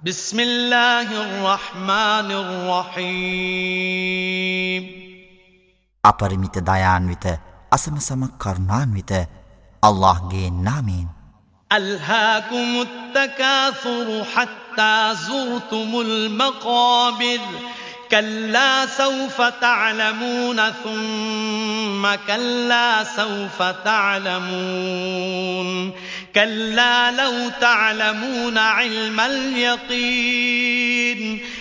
بسم الله الرحمن الرحيم අපරිමිත දයාන්විත අසමසම කරුණාන්විත අල්ලාහ්ගේ නාමයෙන් ألهاكم التكاثر حتى زرتم المقابر كلا سوف تعلمون ثم كلا سوف تعلمون كلا لو تعلمون علم اليقين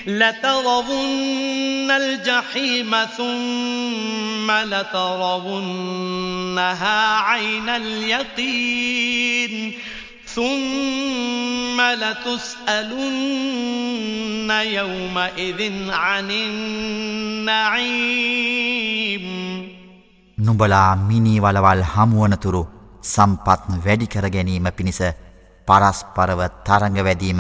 لترون الجحيم ثم لترونها عين اليقين ثم لتسألن يومئذ عن النعيم. නුඹලා මිනි වලවල් හමුවනතුරු සම්පත් වැඩි කර ගැනීම පිණිස පරස්පරව තරඟ වැදීම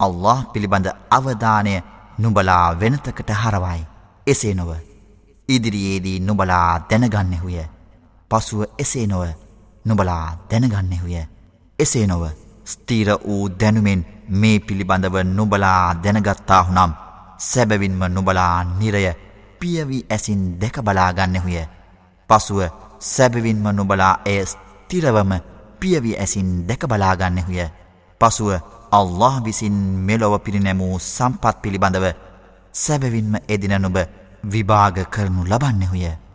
අල්له පිළිබඳ අවධානය නුඹලා වෙනතකට හරවයි. එසේ නොව ඉදිරියේදී නුබලා දැනගන්නෙහුය. පසුව එසේ නොව නුබලා දැනගන්නෙහුය. එසේ නොව ස්තීර වූ දැනුමෙන් මේ පිළිබඳව නුබලා දැනගත්තාහුනම් සැබවින්ම නුබලා නිරය පියවී ඇසින් දෙක බලාගන්නෙහුය. පසුව සැබවින්ම නුබලා එය ස්තිරවම පියවී ඇසින් දෙක බලාගන්නෙහුය. පසුව අල්له විසින් මෙලොව පිරිනැමූ සම්පත් පිළිබඳව සැබවින්ම එදින නුබ විභාග කරනු ලබන්නෙහුය.